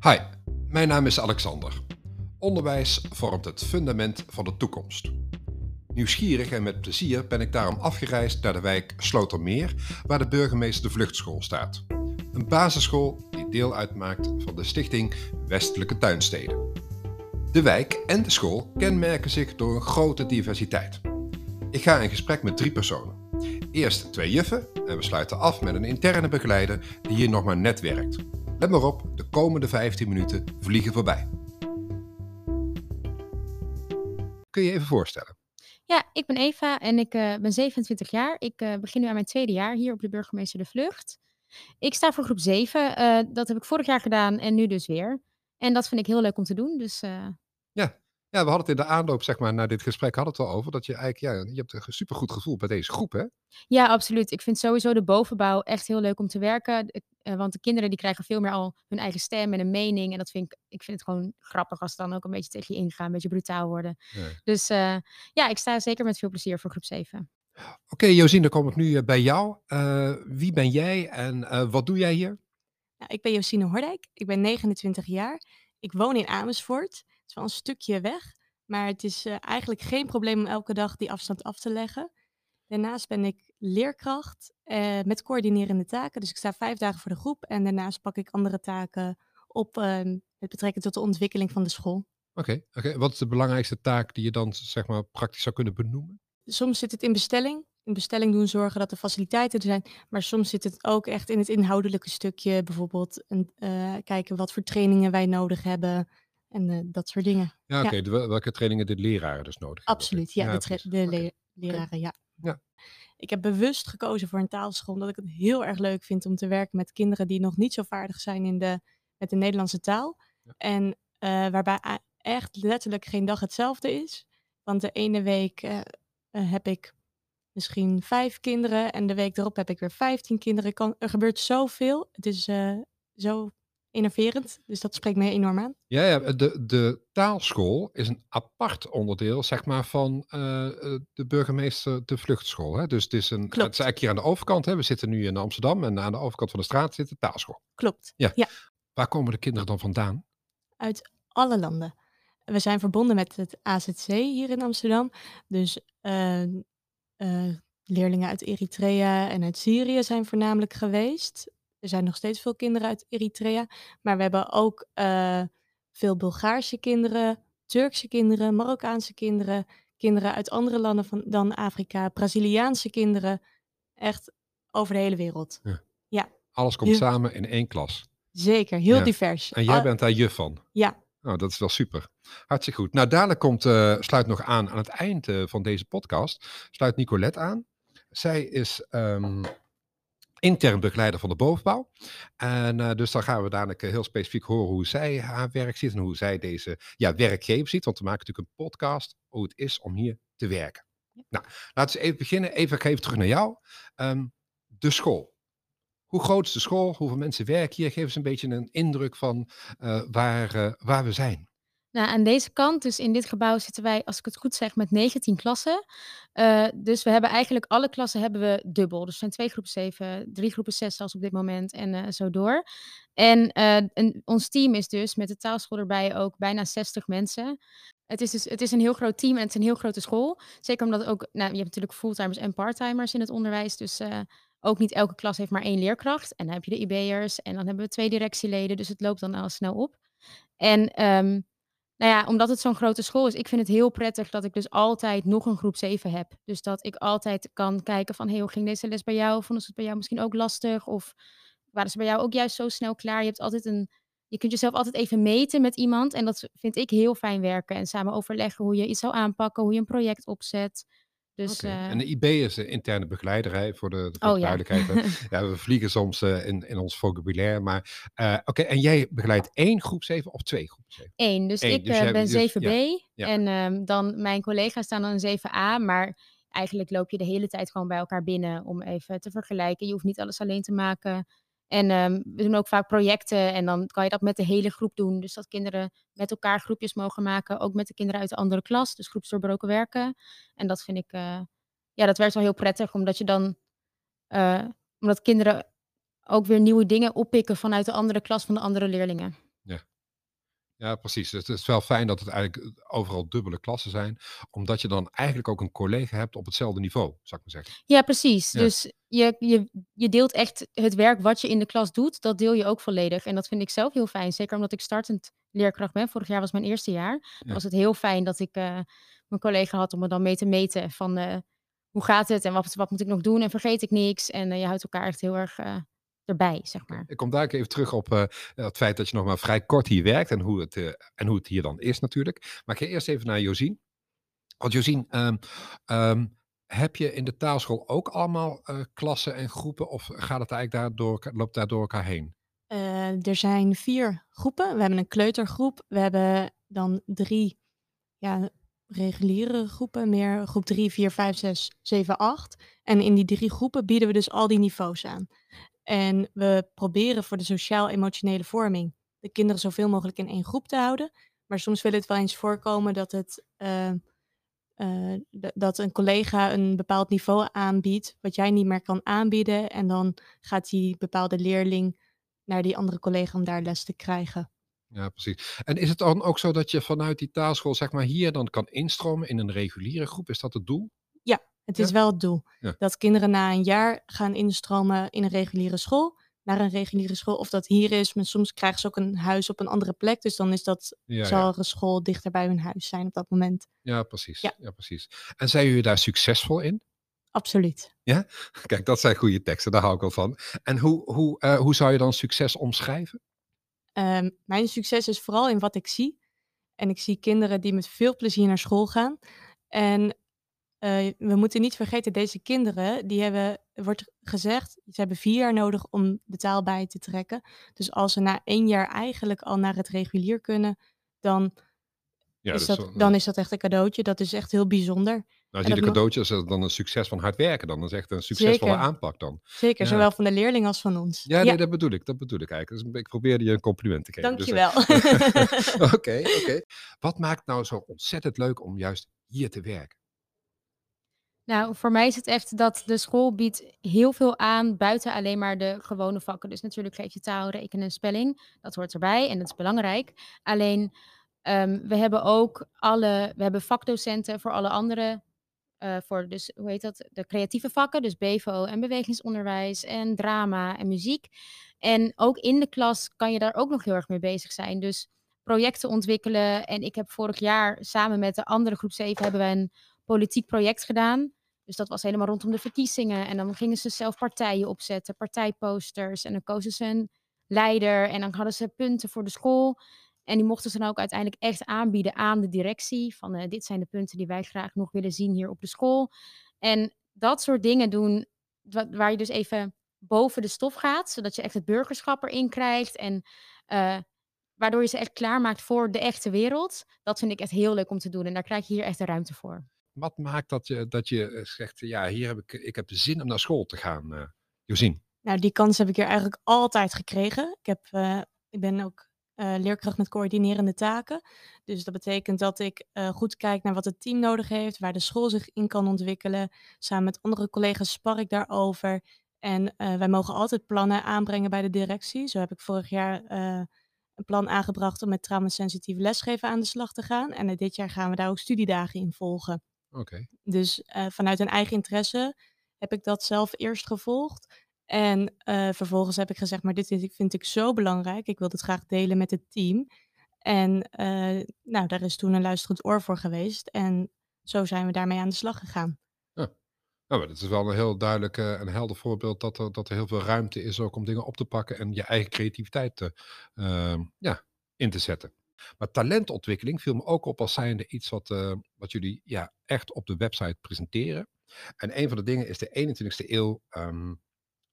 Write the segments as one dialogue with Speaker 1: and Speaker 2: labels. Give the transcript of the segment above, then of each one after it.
Speaker 1: Hi, mijn naam is Alexander. Onderwijs vormt het fundament van de toekomst. Nieuwsgierig en met plezier ben ik daarom afgereisd naar de wijk Slotermeer, waar de burgemeester de vluchtschool staat. Een basisschool die deel uitmaakt van de stichting Westelijke Tuinsteden. De wijk en de school kenmerken zich door een grote diversiteit. Ik ga in gesprek met drie personen. Eerst twee juffen en we sluiten af met een interne begeleider die hier nog maar net werkt. Let maar op, de komende 15 minuten vliegen voorbij. Kun je je even voorstellen?
Speaker 2: Ja, ik ben Eva en ik uh, ben 27 jaar. Ik uh, begin nu aan mijn tweede jaar hier op de Burgemeester de Vlucht. Ik sta voor groep 7. Uh, dat heb ik vorig jaar gedaan en nu dus weer. En dat vind ik heel leuk om te doen. Dus,
Speaker 1: ja. Ja, we hadden het in de aanloop zeg maar, naar dit gesprek hadden het al over. Dat je eigenlijk, ja, je hebt een supergoed gevoel bij deze groep, hè?
Speaker 2: Ja, absoluut. Ik vind sowieso de bovenbouw echt heel leuk om te werken. want de kinderen die krijgen veel meer al hun eigen stem en een mening. En dat vind ik, ik vind het gewoon grappig als ze dan ook een beetje tegen je ingaan, een beetje brutaal worden. Ja. Dus ja, ik sta zeker met veel plezier voor groep 7.
Speaker 1: Oké, okay, Josien, dan kom ik nu bij jou. Uh, wie ben jij en uh, wat doe jij hier?
Speaker 3: Nou, ik ben Josine Hordijk. Ik ben 29 jaar. Ik woon in Amersfoort. Het is wel een stukje weg. Maar het is uh, eigenlijk geen probleem om elke dag die afstand af te leggen. Daarnaast ben ik leerkracht uh, met coördinerende taken. Dus ik sta vijf dagen voor de groep. En daarnaast pak ik andere taken op uh, met betrekking tot de ontwikkeling van de school.
Speaker 1: Oké, okay, okay. wat is de belangrijkste taak die je dan zeg maar praktisch zou kunnen benoemen?
Speaker 3: Soms zit het in bestelling. In bestelling doen zorgen dat er faciliteiten er zijn. Maar soms zit het ook echt in het inhoudelijke stukje. Bijvoorbeeld een, uh, kijken wat voor trainingen wij nodig hebben. En uh, dat soort dingen.
Speaker 1: Ja, oké. Okay. Ja. Welke trainingen de leraren dus nodig hebben?
Speaker 3: Absoluut, ja. ja de, de le leraren, ja.
Speaker 1: ja.
Speaker 3: Ik heb bewust gekozen voor een taalschool omdat ik het heel erg leuk vind om te werken met kinderen die nog niet zo vaardig zijn in de, met de Nederlandse taal. En uh, waarbij echt letterlijk geen dag hetzelfde is. Want de ene week uh, heb ik misschien vijf kinderen en de week erop heb ik weer vijftien kinderen. Kan, er gebeurt zoveel. Het is zo innoverend, dus dat spreekt mij enorm aan.
Speaker 1: Ja, ja de, de taalschool is een apart onderdeel, zeg maar, van uh, de burgemeester de vluchtschool. Hè? Dus het is, een, het is eigenlijk hier aan de overkant. Hè? We zitten nu in Amsterdam en aan de overkant van de straat zit de taalschool.
Speaker 3: Klopt,
Speaker 1: ja. ja. Waar komen de kinderen dan vandaan?
Speaker 3: Uit alle landen. We zijn verbonden met het AZC hier in Amsterdam. Dus uh, uh, leerlingen uit Eritrea en uit Syrië zijn voornamelijk geweest. Er zijn nog steeds veel kinderen uit Eritrea. Maar we hebben ook uh, veel Bulgaarse kinderen, Turkse kinderen, Marokkaanse kinderen, kinderen uit andere landen van, dan Afrika, Braziliaanse kinderen. Echt over de hele wereld. Ja. ja.
Speaker 1: Alles komt samen in één klas.
Speaker 3: Zeker, heel ja. divers.
Speaker 1: En jij bent daar juf van?
Speaker 3: Ja.
Speaker 1: Nou, dat is wel super. Hartstikke goed. Nou, dadelijk komt, uh, sluit nog aan aan het eind uh, van deze podcast, sluit Nicolette aan. Zij is um, intern begeleider van de bovenbouw. En uh, dus dan gaan we dadelijk heel specifiek horen hoe zij haar werk ziet en hoe zij deze ja, werkgever ziet. Want we maken natuurlijk een podcast hoe het is om hier te werken. Ja. Nou, laten we even beginnen. Even, terug naar jou. Um, de school. Hoe groot is de school? Hoeveel mensen werken hier? Geef eens een beetje een indruk van uh, waar, uh, waar we zijn.
Speaker 2: Nou, aan deze kant, dus in dit gebouw zitten wij, als ik het goed zeg, met 19 klassen. Uh, dus we hebben eigenlijk alle klassen hebben we dubbel. Dus er zijn twee groepen 7, drie groepen 6 zelfs op dit moment en uh, zo door. En, en, ons team is dus met de taalschool erbij ook bijna 60 mensen. Het is, dus, het is een heel groot team en het is een heel grote school. Zeker omdat ook, nou, je hebt natuurlijk fulltimers en parttimers in het onderwijs. Dus ook niet elke klas heeft maar één leerkracht. En dan heb je de IB'ers en dan hebben we twee directieleden. Dus het loopt dan al snel op. En um, nou ja, omdat het zo'n grote school is, ik vind het heel prettig dat ik dus altijd nog een groep 7 heb. Dus dat ik altijd kan kijken van, hey, hoe ging deze les bij jou? Vonden ze het bij jou misschien ook lastig? Of waren ze bij jou ook juist zo snel klaar? Je hebt altijd een, je kunt jezelf altijd even meten met iemand. En dat vind ik heel fijn werken. En samen overleggen hoe je iets zou aanpakken, hoe je een project opzet. Dus,
Speaker 1: okay. uh... En de IB is de interne begeleider, voor de, voor oh, de duidelijkheid. Ja. ja. we vliegen soms uh, in, in ons vocabulaire. Maar uh, oké, okay, en jij begeleidt één groep 7 of twee groep 7?
Speaker 2: Eén, dus Eén. ik dus ben dus, 7B. Ja. Ja. En um, dan mijn collega's staan dan een 7A. Maar eigenlijk loop je de hele tijd gewoon bij elkaar binnen om even te vergelijken. Je hoeft niet alles alleen te maken. En um, we doen ook vaak projecten en dan kan je dat met de hele groep doen. Dus dat kinderen met elkaar groepjes mogen maken. Ook met de kinderen uit de andere klas. Dus groepsdoorbroken werken. En dat vind ik, uh, ja, dat werkt wel heel prettig. Omdat je dan, uh, omdat kinderen ook weer nieuwe dingen oppikken vanuit de andere klas van de andere leerlingen.
Speaker 1: Ja, precies. Het is wel fijn dat het eigenlijk overal dubbele klassen zijn, omdat je dan eigenlijk ook een collega hebt op hetzelfde niveau, zou ik maar zeggen.
Speaker 2: Ja, precies.
Speaker 1: Ja.
Speaker 2: Dus je, je, je deelt echt het werk wat je in de klas doet, dat deel je ook volledig. En dat vind ik zelf heel fijn. Zeker omdat ik startend leerkracht ben. Vorig jaar was mijn eerste jaar.
Speaker 1: Ja.
Speaker 2: was het heel fijn dat ik eh, mijn collega had om me dan mee te meten van eh, hoe gaat het en wat, wat moet ik nog doen en vergeet ik niks. En eh, je houdt elkaar echt heel erg eh, erbij, zeg maar.
Speaker 1: Ik kom daar even terug op eh, het feit dat je nog maar vrij kort hier werkt en hoe het, eh, en hoe het hier dan is natuurlijk. Maar ik ga eerst even naar Josien. Want Josien, ehm, ehm, heb je in de taalschool ook allemaal eh, klassen en groepen of gaat het eigenlijk daar door, elkaar- loopt daar door elkaar heen?
Speaker 3: Eh, er zijn vier groepen. We hebben een kleutergroep. We hebben dan drie ja, reguliere groepen. Meer groep 3, 4, 5, 6, 7, 8. En in die drie groepen bieden we dus al die niveaus aan. En we proberen voor de sociaal-emotionele vorming de kinderen zoveel mogelijk in één groep te houden. Maar soms wil het wel eens voorkomen dat, het, eh, eh, dat een collega een bepaald niveau aanbiedt, wat jij niet meer kan aanbieden. En dan gaat die bepaalde leerling naar die andere collega om daar les te krijgen.
Speaker 1: Ja, precies. En is het dan ook zo dat je vanuit die taalschool zeg maar hier dan kan instromen in een reguliere groep? Is dat het doel?
Speaker 3: Het is
Speaker 1: Ja?
Speaker 3: wel het doel
Speaker 1: Ja.
Speaker 3: dat kinderen na een jaar gaan instromen in een reguliere school. Naar een reguliere school, of dat hier is. Maar soms krijgen ze ook een huis op een andere plek. Dus dan is dat,
Speaker 1: Ja,
Speaker 3: zal
Speaker 1: ja.
Speaker 3: er een school dichter bij hun huis zijn op dat moment.
Speaker 1: ja precies.
Speaker 3: Ja.
Speaker 1: Ja. precies. En zijn jullie daar succesvol in?
Speaker 3: Absoluut.
Speaker 1: Kijk, dat zijn goede teksten, daar hou ik wel van. En hoe, hoe, eh, hoe zou je dan succes omschrijven?
Speaker 3: Ehm, mijn succes is vooral in wat ik zie. En ik zie kinderen die met veel plezier naar school gaan. En eh, we moeten niet vergeten, deze kinderen, die hebben, wordt gezegd, ze hebben vier jaar nodig om de taal bij te trekken. Dus als ze na één jaar eigenlijk al naar het regulier kunnen, dan,
Speaker 1: Ja,
Speaker 3: is,
Speaker 1: dus
Speaker 3: dat,
Speaker 1: dan,
Speaker 3: is dat echt een cadeautje. Dat is echt heel bijzonder.
Speaker 1: nou, zie je de cadeautjes als dan een succes van hard werken dan. Dat is echt een succesvolle
Speaker 3: Zeker.
Speaker 1: aanpak dan.
Speaker 3: Zeker,
Speaker 1: Ja.
Speaker 3: zowel van de leerling als van ons.
Speaker 1: Ja, nee, dat bedoel ik. Dat bedoel ik eigenlijk. Dus ik probeerde je een compliment te geven. Dus, eh,
Speaker 3: Dankjewel.
Speaker 1: Oké, oké. Wat maakt nou zo ontzettend leuk om juist hier te werken?
Speaker 2: Nou, voor mij is het echt dat de school biedt heel veel aan buiten alleen maar de gewone vakken. Dus natuurlijk geef je taal, rekenen en spelling. Dat hoort erbij en dat is belangrijk. Alleen, ehm, we hebben ook alle, we hebben vakdocenten voor alle andere, eh, voor dus, hoe heet dat, de creatieve vakken. Dus BVO en bewegingsonderwijs en drama en muziek. En ook in de klas kan je daar ook nog heel erg mee bezig zijn. Dus projecten ontwikkelen. En ik heb vorig jaar samen met de andere groep 7 hebben we een politiek project gedaan. Dus dat was helemaal rondom de verkiezingen. En dan gingen ze zelf partijen opzetten, partijposters. En dan kozen ze een leider. En dan hadden ze punten voor de school. En die mochten ze dan ook uiteindelijk echt aanbieden aan de directie. Van eh, dit zijn de punten die wij graag nog willen zien hier op de school. En dat soort dingen doen, wa- waar je dus even boven de stof gaat. Zodat je echt het burgerschap erin krijgt. En eh, waardoor je ze echt klaarmaakt voor de echte wereld. Dat vind ik echt heel leuk om te doen. En daar krijg je hier echt de ruimte voor.
Speaker 1: Wat maakt dat je, dat je eh, zegt, ja, hier heb ik, ik heb zin om naar school te gaan, Josien?
Speaker 3: Nou, die kans heb ik hier eigenlijk altijd gekregen. Ik, heb, eh, ik ben ook leerkracht met coördinerende taken. Dus dat betekent dat ik goed kijk naar wat het team nodig heeft, waar de school zich in kan ontwikkelen. Samen met andere collega's spar ik daarover. En wij mogen altijd plannen aanbrengen bij de directie. Zo heb ik vorig jaar een plan aangebracht om met traumasensitief lesgeven aan de slag te gaan. En dit jaar gaan we daar ook studiedagen in volgen. Dus eh, vanuit een eigen interesse heb ik dat zelf eerst gevolgd. En eh, vervolgens heb ik gezegd, maar dit is- vind ik zo belangrijk. Ik wil het graag delen met het team. En eh, nou, daar is toen een luisterend oor voor geweest. En zo zijn we daarmee aan de slag gegaan.
Speaker 1: Nou, maar dat is wel een heel duidelijk en helder voorbeeld dat er, dat er heel veel ruimte is ook om dingen op te pakken en je eigen creativiteit te, ja, in te zetten. Maar talentontwikkeling viel me ook op als zijnde iets wat, eh, wat jullie ja, echt op de website presenteren. En een van de dingen is de 21ste eeuw ehm,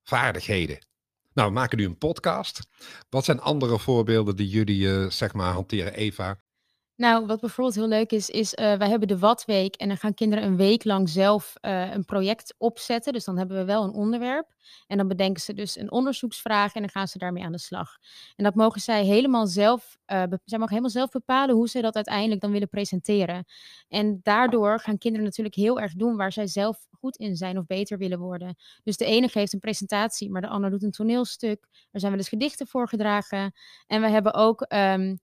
Speaker 1: vaardigheden. Nou, we maken nu een podcast. Wat zijn andere voorbeelden die jullie eh, zeg maar hanteren, Eva?
Speaker 2: Nou, wat bijvoorbeeld heel leuk is, is eh wij hebben de Watweek en dan gaan kinderen een week lang zelf eh, een project opzetten. Dus dan hebben we wel een onderwerp. En dan bedenken ze dus een onderzoeksvraag en dan gaan ze daarmee aan de slag. En dat mogen zij helemaal zelf, eh, zij mogen helemaal zelf bepalen hoe ze dat uiteindelijk dan willen presenteren. En daardoor gaan kinderen natuurlijk heel erg doen waar zij zelf goed in zijn of beter willen worden. Dus de ene geeft een presentatie, maar de ander doet een toneelstuk. Er zijn wel eens gedichten voorgedragen. En we hebben ook ehm,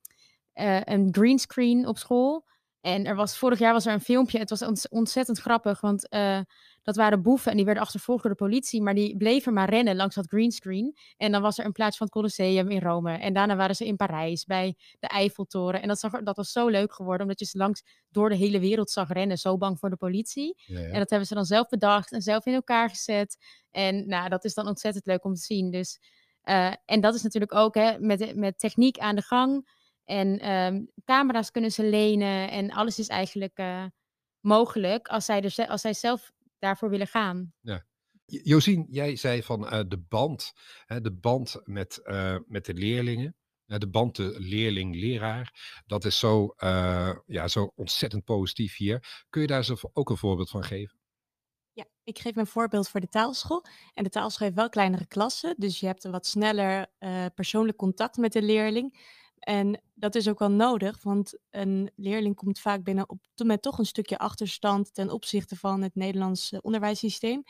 Speaker 2: uh, een greenscreen op school. En er was, vorig jaar was er een filmpje. Het was ontzettend grappig, want uh, dat waren boeven en die werden achtervolgd door de politie. Maar die bleven maar rennen langs dat greenscreen. En dan was er een plaats van het Colosseum in Rome. En daarna waren ze in Parijs bij de Eiffeltoren. En dat, zag, dat was zo leuk geworden, omdat je ze langs door de hele wereld zag rennen. Zo bang voor de politie. Ja, ja. En dat hebben ze dan zelf bedacht en zelf in elkaar gezet. En nou, dat is dan ontzettend leuk om te zien. Dus, uh, en dat is natuurlijk ook hè, met, met techniek aan de gang. En um, camera's kunnen ze lenen. En alles is eigenlijk uh, mogelijk als zij, er, als zij zelf daarvoor willen gaan.
Speaker 1: Ja. Josien, jij zei van uh, de band, hè, de band met, uh, met de leerlingen, uh, de band de leerling-leraar, dat is zo, ja, zo ontzettend positief hier. Kun je daar zo ook een voorbeeld van geven?
Speaker 3: Ja, ik geef een voorbeeld voor de taalschool. En de taalschool heeft wel kleinere klassen, dus je hebt een wat sneller persoonlijk contact met de leerling. En dat is ook wel nodig, want een leerling komt vaak binnen op met toch een stukje achterstand ten opzichte van het Nederlands onderwijssysteem.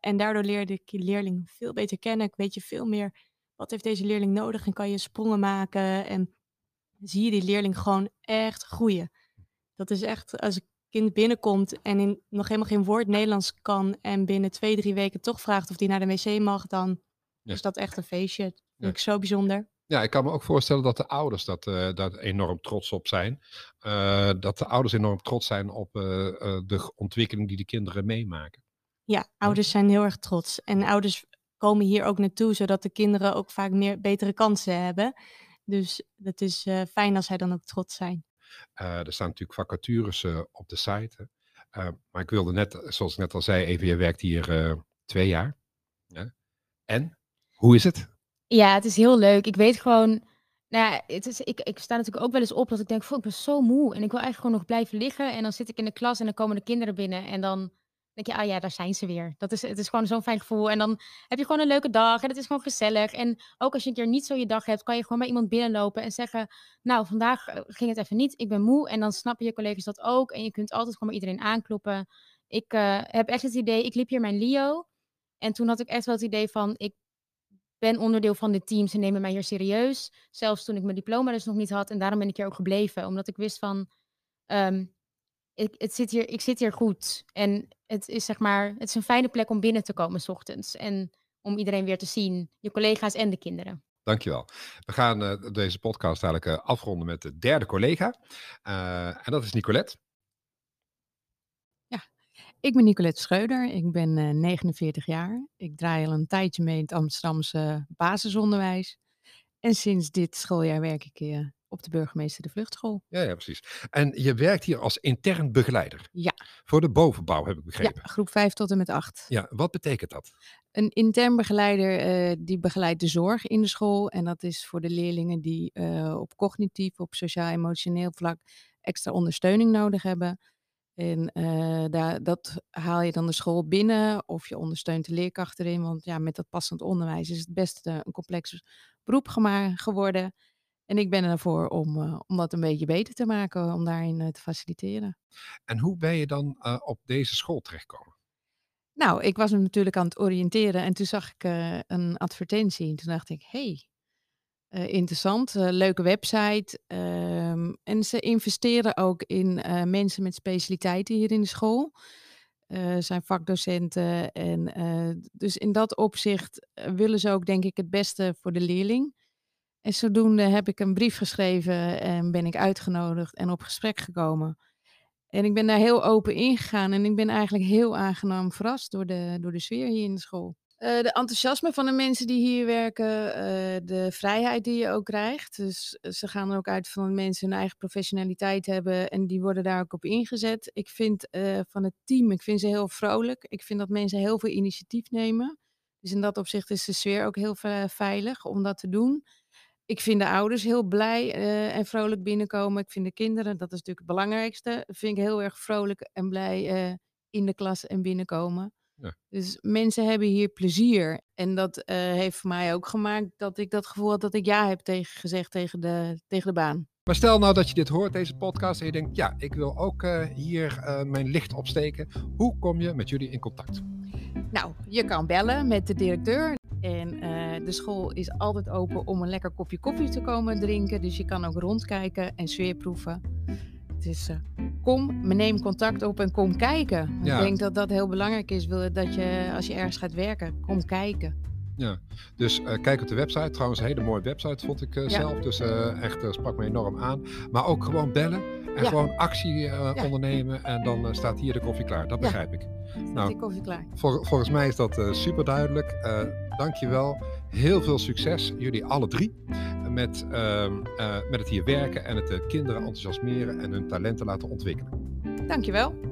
Speaker 3: En daardoor leerde ik je leerling veel beter kennen. Ik weet je veel meer wat heeft deze leerling nodig en kan je sprongen maken en zie je die leerling gewoon echt groeien. Dat is echt als een kind binnenkomt en in, nog helemaal geen woord Nederlands kan en binnen twee, drie weken toch vraagt of die naar de wc mag, dan is dat echt een feestje. Dat vind ik zo bijzonder.
Speaker 1: Ja, ik kan me ook voorstellen dat de ouders dat, uh, daar enorm trots op zijn. Uh, dat de ouders enorm trots zijn op uh, de ontwikkeling die de kinderen meemaken.
Speaker 3: Ja, ouders zijn heel erg trots. En ouders komen hier ook naartoe, zodat de kinderen ook vaak meer betere kansen hebben. Dus het is fijn als zij dan ook trots zijn.
Speaker 1: er staan natuurlijk vacatures op de site. maar ik wilde net, zoals ik net al zei, even, je werkt hier twee jaar. En, hoe is het?
Speaker 2: Ja, het is heel leuk. Ik weet gewoon, nou ja, het is, ik, ik sta natuurlijk ook wel eens op dat ik denk, ik ben zo moe en ik wil eigenlijk gewoon nog blijven liggen. En dan zit ik in de klas en dan komen de kinderen binnen en dan denk je, ah ja, daar zijn ze weer. Dat is, het is gewoon zo'n fijn gevoel. En dan heb je gewoon een leuke dag en het is gewoon gezellig. En ook als je een keer niet zo je dag hebt, kan je gewoon bij iemand binnenlopen en zeggen, nou, vandaag eh, ging het even niet, ik ben moe. En dan snappen je collega's dat ook. En je kunt altijd gewoon bij iedereen aankloppen. Ik uh, heb echt het idee, ik liep hier mijn Lio. En toen had ik echt wel het idee van, ik ben onderdeel van dit team. Ze nemen mij hier serieus. Zelfs toen ik mijn diploma dus nog niet had. En daarom ben ik hier ook gebleven. Omdat ik wist van, um, ik, het zit hier, ik zit hier goed. En het is zeg maar, het is een fijne plek om binnen te komen s ochtends. En om iedereen weer te zien. Je collega's en de kinderen.
Speaker 1: Dankjewel. We gaan uh, deze podcast eigenlijk uh, afronden met de derde collega. Uh, en dat is Nicolette.
Speaker 4: Ik ben Nicolette Schreuder, ik ben uh, 49 jaar. Ik draai al een tijdje mee in het Amsterdamse basisonderwijs. En sinds dit schooljaar werk ik uh, op de burgemeester de vluchtschool.
Speaker 1: Ja, ja, precies. En je werkt hier als intern begeleider.
Speaker 4: Ja.
Speaker 1: Voor de bovenbouw, heb ik begrepen.
Speaker 4: Ja, groep 5 tot en met 8.
Speaker 1: Ja, wat betekent dat?
Speaker 4: Een intern begeleider uh, die begeleidt de zorg in de school. En dat is voor de leerlingen die op cognitief, op sociaal-emotioneel vlak extra ondersteuning nodig hebben. En uh, daar, dat haal je dan de school binnen of je ondersteunt de leerkracht erin. Want ja, met dat passend onderwijs is het best uh, een complex beroep geworden. En ik ben ervoor om, uh, om dat een beetje beter te maken, om daarin te faciliteren.
Speaker 1: En hoe ben je dan op deze school terechtgekomen?
Speaker 4: Nou, ik was me natuurlijk aan het oriënteren en toen zag ik een advertentie. En toen dacht ik, hé, hey, interessant, leuke website. En ze investeren ook in uh, mensen met specialiteiten hier in de school. zijn vakdocenten. En dus in dat opzicht willen ze ook, denk ik, het beste voor de leerling. En zodoende heb ik een brief geschreven en ben ik uitgenodigd en op gesprek gekomen. En ik ben daar heel open ingegaan en ik ben eigenlijk heel aangenaam verrast door de, door de sfeer hier in de school. Uh, de enthousiasme van de mensen die hier werken, uh, de vrijheid die je ook krijgt. Dus eh, ze gaan er ook uit van mensen hun eigen professionaliteit hebben en die worden daar ook op ingezet. Ik vind van het team, ik vind ze heel vrolijk. Ik vind dat mensen heel veel initiatief nemen. Dus in dat opzicht is de sfeer ook heel veilig om dat te doen. Ik vind de ouders heel blij en vrolijk binnenkomen. Ik vind de kinderen, dat is natuurlijk het belangrijkste, vind ik heel erg vrolijk en blij in de klas en binnenkomen. Ja. Dus mensen hebben hier plezier. En dat uh, heeft voor mij ook gemaakt dat ik dat gevoel had dat ik ja heb tegen, gezegd tegen de, tegen de baan.
Speaker 1: Maar stel nou dat je dit hoort, deze podcast, en je denkt, ja, ik wil ook uh, hier uh, mijn licht opsteken. Hoe kom je met jullie in contact?
Speaker 4: Nou, je kan bellen met de directeur En eh, de school is altijd open om een lekker kopje koffie te komen drinken. Dus je kan ook rondkijken en sfeerproeven. Het is, eh, kom, neem contact op en kom kijken.
Speaker 1: Ja.
Speaker 4: Ik denk dat dat heel belangrijk is. Wil, dat je, als je ergens gaat werken, kom kijken.
Speaker 1: Ja, dus eh, kijk op de website. Trouwens, een hele mooie website vond ik eh,
Speaker 4: Ja.
Speaker 1: zelf. Dus eh, echt sprak me enorm aan. Maar ook gewoon bellen en
Speaker 4: Ja.
Speaker 1: gewoon actie
Speaker 4: Ja.
Speaker 1: ondernemen. En dan staat hier de koffie klaar. Dat begrijp ik.
Speaker 4: Staat
Speaker 1: Nou.
Speaker 4: die koffie klaar?
Speaker 1: Vol- volgens mij is dat super duidelijk. Eh dankjewel. Heel veel succes, jullie alle drie. Met, ehm, eh, met het hier werken en het de kinderen enthousiasmeren en hun talenten laten ontwikkelen.
Speaker 4: Dankjewel.